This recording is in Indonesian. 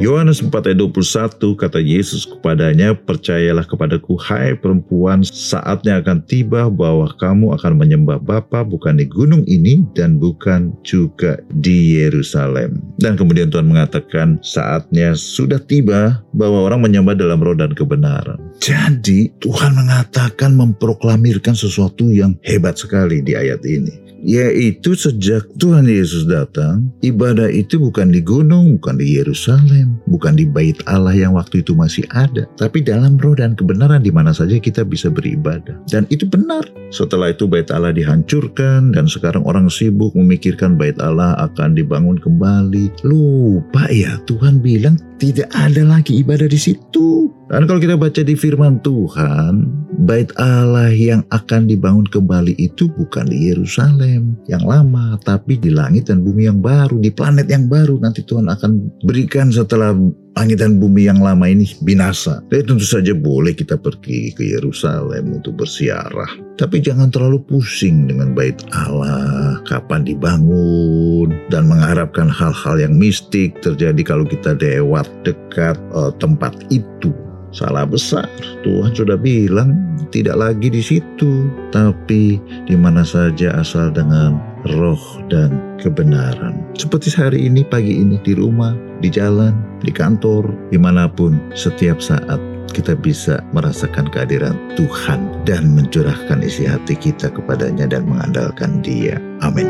Yohanes 4 ayat 21 kata Yesus kepadanya, Percayalah kepadaku hai perempuan, saatnya akan tiba bahwa kamu akan menyembah Bapa bukan di gunung ini dan bukan juga di Yerusalem. Dan kemudian Tuhan mengatakan saatnya sudah tiba bahwa orang menyembah dalam roh dan kebenaran. Jadi Tuhan mengatakan memproklamirkan sesuatu yang hebat sekali di ayat ini yaitu sejak Tuhan Yesus datang, ibadah itu bukan di gunung, bukan di Yerusalem, bukan di bait Allah yang waktu itu masih ada, tapi dalam roh dan kebenaran di mana saja kita bisa beribadah. Dan itu benar. Setelah itu bait Allah dihancurkan dan sekarang orang sibuk memikirkan bait Allah akan dibangun kembali. Lupa ya Tuhan bilang tidak ada lagi ibadah di situ. Dan kalau kita baca di firman Tuhan, bait Allah yang akan dibangun kembali itu bukan di Yerusalem yang lama, tapi di langit dan bumi yang baru, di planet yang baru nanti Tuhan akan berikan setelah langit dan bumi yang lama ini binasa. Jadi tentu saja boleh kita pergi ke Yerusalem untuk bersiarah. Tapi jangan terlalu pusing dengan bait Allah, kapan dibangun, dan mengharapkan hal-hal yang mistik terjadi kalau kita lewat dekat uh, tempat itu. Salah besar. Tuhan sudah bilang tidak lagi di situ, tapi di mana saja asal dengan roh dan kebenaran. Seperti hari ini, pagi ini di rumah, di jalan, di kantor, di mana pun, setiap saat kita bisa merasakan kehadiran Tuhan dan mencurahkan isi hati kita kepadanya dan mengandalkan Dia. Amin.